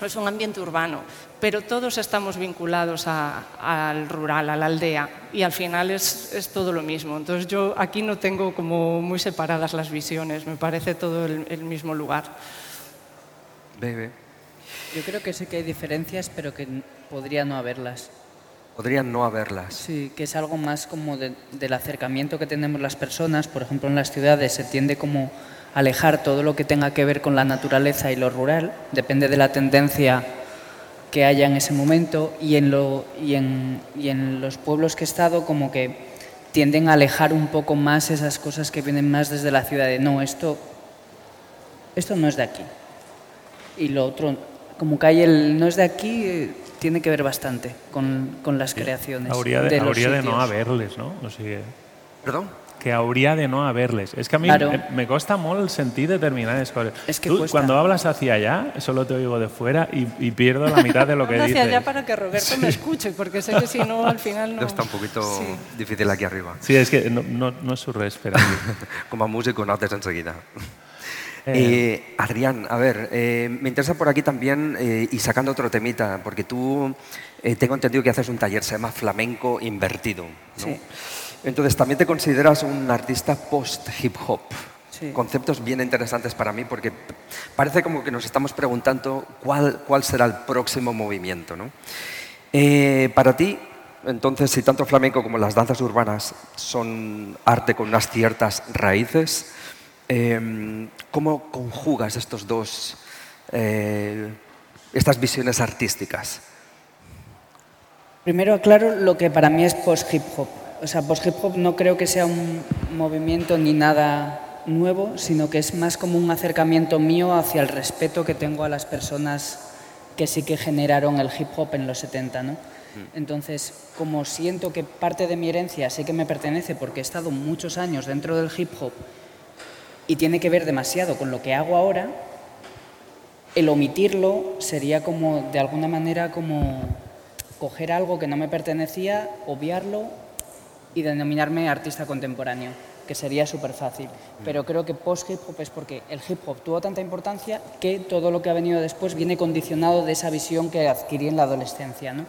[SPEAKER 5] es un ambiente urbano, pero todos estamos vinculados a, al rural, a la aldea, y al final es, es, todo lo mismo. Entonces yo aquí no tengo como muy separadas las visiones, me parece todo el, el mismo lugar.
[SPEAKER 2] Bebe.
[SPEAKER 6] Yo creo que sí que hay diferencias, pero que podría no haberlas.
[SPEAKER 2] Podrían no haberlas.
[SPEAKER 6] Sí, que es algo más como de, del acercamiento que tenemos las personas. Por ejemplo, en las ciudades se tiende como alejar todo lo que tenga que ver con la naturaleza y lo rural, depende de la tendencia que haya en ese momento y en, lo, y en, y en los pueblos que he estado como que tienden a alejar un poco más esas cosas que vienen más desde la ciudad de no, esto, esto no es de aquí. Y lo otro, como que hay el no es de aquí, eh, tiene que ver bastante con, con las creaciones.
[SPEAKER 4] Hauria de, de, de no haver-les, no? O sigui...
[SPEAKER 2] Perdó?
[SPEAKER 4] Que hauria de no haberles. Es que a mí claro. me costa molt sentir determinadas cosas.
[SPEAKER 6] Es que
[SPEAKER 4] Tú,
[SPEAKER 6] cuesta.
[SPEAKER 4] cuando hablas hacia allá, solo te oigo de fuera y, y pierdo la mitad de lo que dices.
[SPEAKER 5] hacia allá para que Roberto me escuche, porque sé que si no, al final no...
[SPEAKER 2] Está un poquito sí. difícil aquí arriba.
[SPEAKER 4] Sí, es que no, no, no és res per aquí.
[SPEAKER 2] Com a músico notes enseguida. Eh. Eh, Adrián, a ver, eh, me interesa por aquí también, eh, y sacando otro temita, porque tú eh, tengo entendido que haces un taller, se llama Flamenco Invertido. ¿no?
[SPEAKER 6] Sí.
[SPEAKER 2] Entonces, también te consideras un artista post-hip hop.
[SPEAKER 6] Sí.
[SPEAKER 2] Conceptos bien interesantes para mí porque parece como que nos estamos preguntando cuál, cuál será el próximo movimiento. ¿no? Eh, para ti, entonces, si tanto flamenco como las danzas urbanas son arte con unas ciertas raíces, eh, ¿cómo conjugas estos dos eh, estas visiones artísticas?
[SPEAKER 6] Primero aclaro lo que para mí es post-hip hop. O sea, post-hip hop no creo que sea un movimiento ni nada nuevo, sino que es más como un acercamiento mío hacia el respeto que tengo a las personas que sí que generaron el hip hop en los 70, ¿no? Entonces, como siento que parte de mi herencia sí que me pertenece porque he estado muchos años dentro del hip hop y tiene que ver demasiado con lo que hago ahora, el omitirlo sería como, de alguna manera, como coger algo que no me pertenecía, obviarlo y denominarme artista contemporáneo, que sería súper fácil. Pero creo que post-hip hop es porque el hip hop tuvo tanta importancia que todo lo que ha venido después viene condicionado de esa visión que adquirí en la adolescencia. ¿no?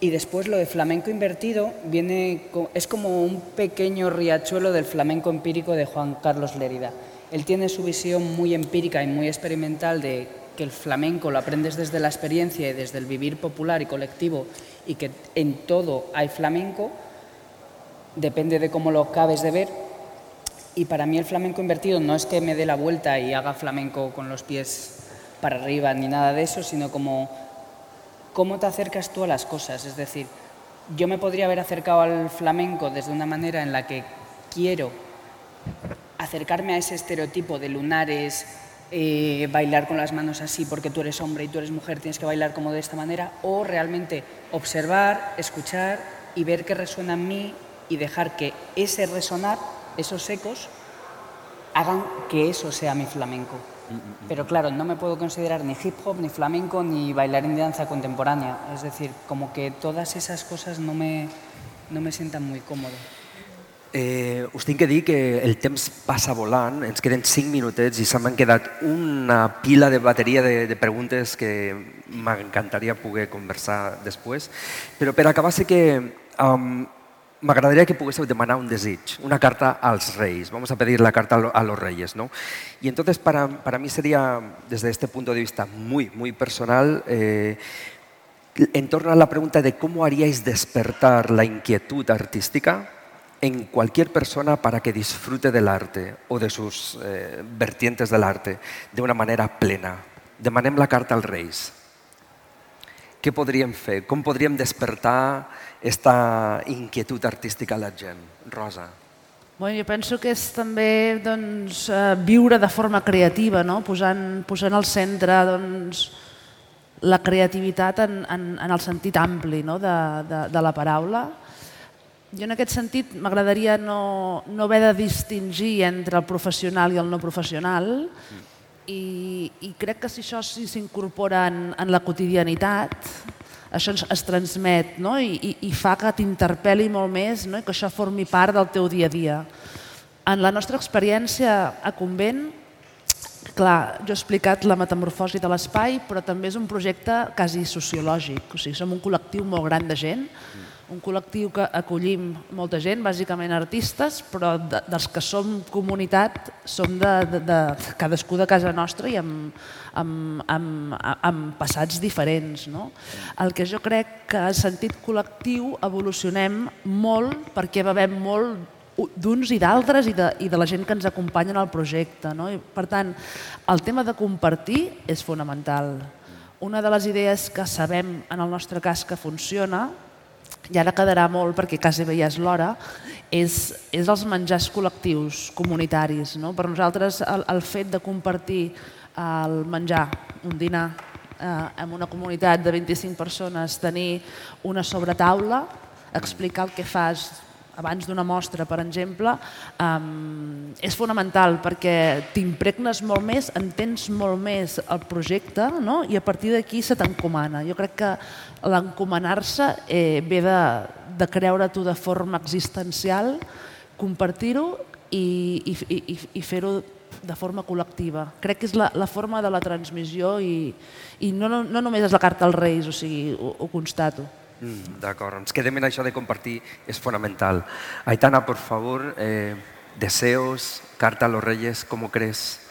[SPEAKER 6] Y después lo de flamenco invertido viene, es como un pequeño riachuelo del flamenco empírico de Juan Carlos Lérida. Él tiene su visión muy empírica y muy experimental de que el flamenco lo aprendes desde la experiencia y desde el vivir popular y colectivo y que en todo hay flamenco, depende de cómo lo acabes de ver. Y para mí el flamenco invertido no es que me dé la vuelta y haga flamenco con los pies para arriba ni nada de eso, sino como cómo te acercas tú a las cosas. Es decir, yo me podría haber acercado al flamenco desde una manera en la que quiero acercarme a ese estereotipo de lunares, eh, bailar con las manos así porque tú eres hombre y tú eres mujer, tienes que bailar como de esta manera, o realmente observar, escuchar y ver qué resuena en mí y dejar que ese resonar, esos ecos, hagan que eso sea mi flamenco. Pero claro, no me puedo considerar ni hip hop, ni flamenco, ni bailarín de danza contemporánea. Es decir, como que todas esas cosas no me, no me sientan muy cómodo.
[SPEAKER 2] Eh, us tinc que dir que el temps passa volant, ens queden 5 minutets i se m'han quedat una pila de bateria de, de preguntes que m'encantaria poder conversar després. Però per acabar sé que um, m'agradaria que poguéssiu demanar un desig, una carta als reis. Vamos a pedir la carta a los reyes, ¿no? Y entonces para, para mí sería, desde este punto de vista muy, muy personal, eh, en torno a la pregunta de cómo haríais despertar la inquietud artística en cualquier persona para que disfrute del arte o de sus eh, vertientes del arte de una manera plena. Demanem la carta als reis. Què podríem fer? Com podríem despertar esta inquietud artística a la gent? Rosa.
[SPEAKER 3] Bueno, jo penso que és també doncs, eh, viure de forma creativa, no? posant, posant al centre doncs, la creativitat en, en, en el sentit ampli no? de, de, de la paraula jo en aquest sentit m'agradaria no, no haver de distingir entre el professional i el no professional i, i crec que si això s'incorpora en, en la quotidianitat, això es, es transmet no? I, i, i fa que t'interpel·li molt més no? i que això formi part del teu dia a dia. En la nostra experiència a Convent, clar, jo he explicat la metamorfosi de l'espai, però també és un projecte quasi sociològic, o sigui, som un col·lectiu molt gran de gent, un col·lectiu que acollim molta gent, bàsicament artistes, però de, dels que som comunitat som de, de, de cadascú de casa nostra i amb, amb, amb, amb passats diferents. No? El que jo crec que en sentit col·lectiu evolucionem molt perquè bevem molt d'uns i d'altres i, de, i de la gent que ens acompanya en el projecte. No? I, per tant, el tema de compartir és fonamental. Una de les idees que sabem en el nostre cas que funciona i ara quedarà molt perquè quasi bé ja és l'hora, és, és els menjars col·lectius, comunitaris. No? Per nosaltres el, el fet de compartir el menjar, un dinar, eh, en una comunitat de 25 persones, tenir una sobretaula, explicar el que fas abans d'una mostra, per exemple, um, és fonamental perquè t'impregnes molt més, entens molt més el projecte no? i a partir d'aquí se t'encomana. Jo crec que l'encomanar-se eh, ve de, de creure tu de forma existencial, compartir-ho i, i, i, i fer-ho de forma col·lectiva. Crec que és la, la forma de la transmissió i, i no, no, no només és la carta als Reis, o sigui, ho, ho constato.
[SPEAKER 2] Mm, D'acord, ens quedem en això de compartir, és fonamental. Aitana, por favor, eh, deseos, carta a los reyes, ¿cómo crees?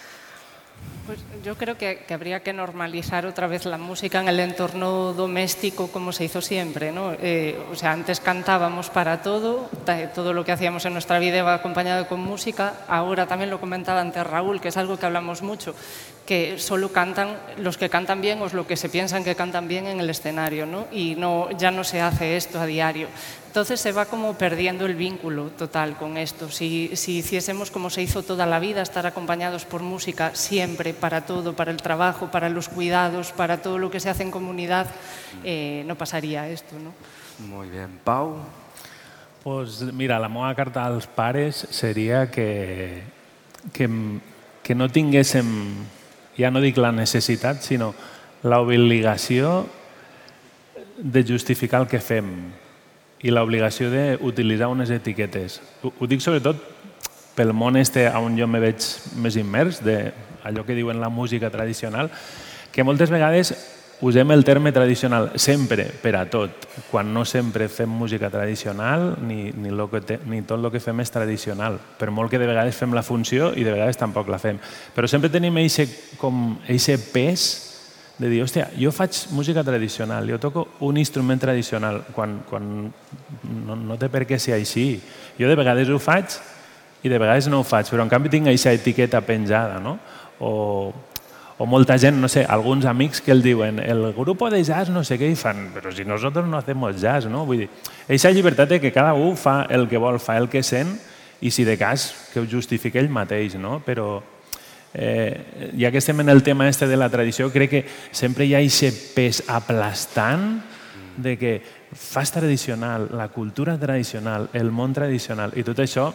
[SPEAKER 5] Pues yo creo que, habría que normalizar otra vez la música en el entorno doméstico como se hizo siempre. ¿no? Eh, o sea, antes cantábamos para todo, todo lo que hacíamos en nuestra vida iba acompañado con música. Ahora también lo comentaba antes Raúl, que es algo que hablamos mucho, que solo cantan los que cantan bien o los que se piensan que cantan bien en el escenario. ¿no? Y no, ya no se hace esto a diario. Entonces se va como perdiendo el vínculo total con esto. Si, si, hiciésemos como se hizo toda la vida, estar acompañados por música siempre, para todo, para el trabajo, para los cuidados, para todo lo que se hace en comunidad, eh, no pasaría esto. ¿no?
[SPEAKER 2] Muy bien. Pau?
[SPEAKER 4] Pues mira, la meva carta als pares seria que, que, que no tinguéssim, ja no dic la necessitat, sinó l'obligació de justificar el que fem i l'obligació d'utilitzar unes etiquetes. Ho, ho dic sobretot pel món este on jo me veig més immers, de allò que diuen la música tradicional, que moltes vegades usem el terme tradicional sempre per a tot, quan no sempre fem música tradicional ni, ni, lo que te, ni tot el que fem és tradicional. Per molt que de vegades fem la funció i de vegades tampoc la fem. Però sempre tenim eixe, com, eixe pes de dir, hòstia, jo faig música tradicional, jo toco un instrument tradicional, quan, quan no, no té per què ser així. Jo de vegades ho faig i de vegades no ho faig, però en canvi tinc aquesta etiqueta penjada, no? O, o molta gent, no sé, alguns amics que el diuen el grup de jazz no sé què i fan, però si nosaltres no hacemos jazz, no? Vull dir, aquesta llibertat de que cada un fa el que vol, fa el que sent i si de cas que ho justifique ell mateix, no? Però, eh, ja que estem en el tema este de la tradició, crec que sempre hi ha aquest pes aplastant de que fas tradicional, la cultura tradicional, el món tradicional, i tot això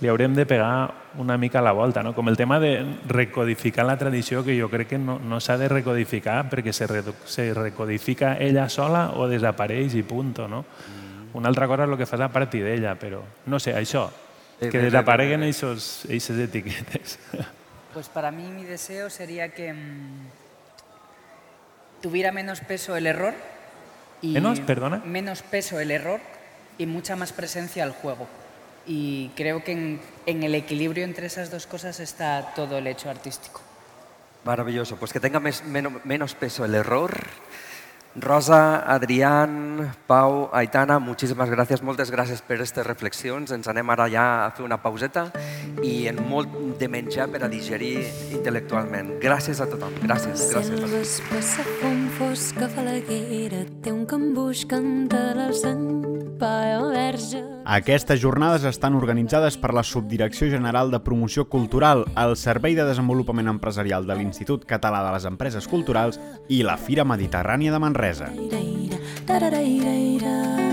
[SPEAKER 4] li haurem de pegar una mica a la volta, no? com el tema de recodificar la tradició, que jo crec que no, no s'ha de recodificar perquè se, re, se recodifica ella sola o desapareix i punt. No? Una altra cosa és el que fas a partir d'ella, però no sé, això, que desapareguen aquestes etiquetes.
[SPEAKER 6] Pues para mí mi deseo sería que mmm, tuviera menos peso el error y
[SPEAKER 4] menos, perdona,
[SPEAKER 6] menos peso el error y mucha más presencia el juego. Y creo que en, en el equilibrio entre esas dos cosas está todo el hecho artístico.
[SPEAKER 2] Maravilloso, pues que tenga mes, menos, menos peso el error Rosa, Adrián, Pau, Aitana, muchísimas gracias, moltes gràcies per aquestes reflexions. Ens anem ara ja a fer una pauseta i en molt de menjar per a digerir intel·lectualment. Gràcies a tothom, gràcies. gràcies. Selves passa fum fosca falaguera, té un cambuix canta l'alçant, verge.
[SPEAKER 1] Aquestes jornades estan organitzades per la Subdirecció General de Promoció Cultural, el Servei de Desenvolupament Empresarial de l'Institut Català de les Empreses Culturals i la Fira Mediterrània de Manresa. Da, da, da,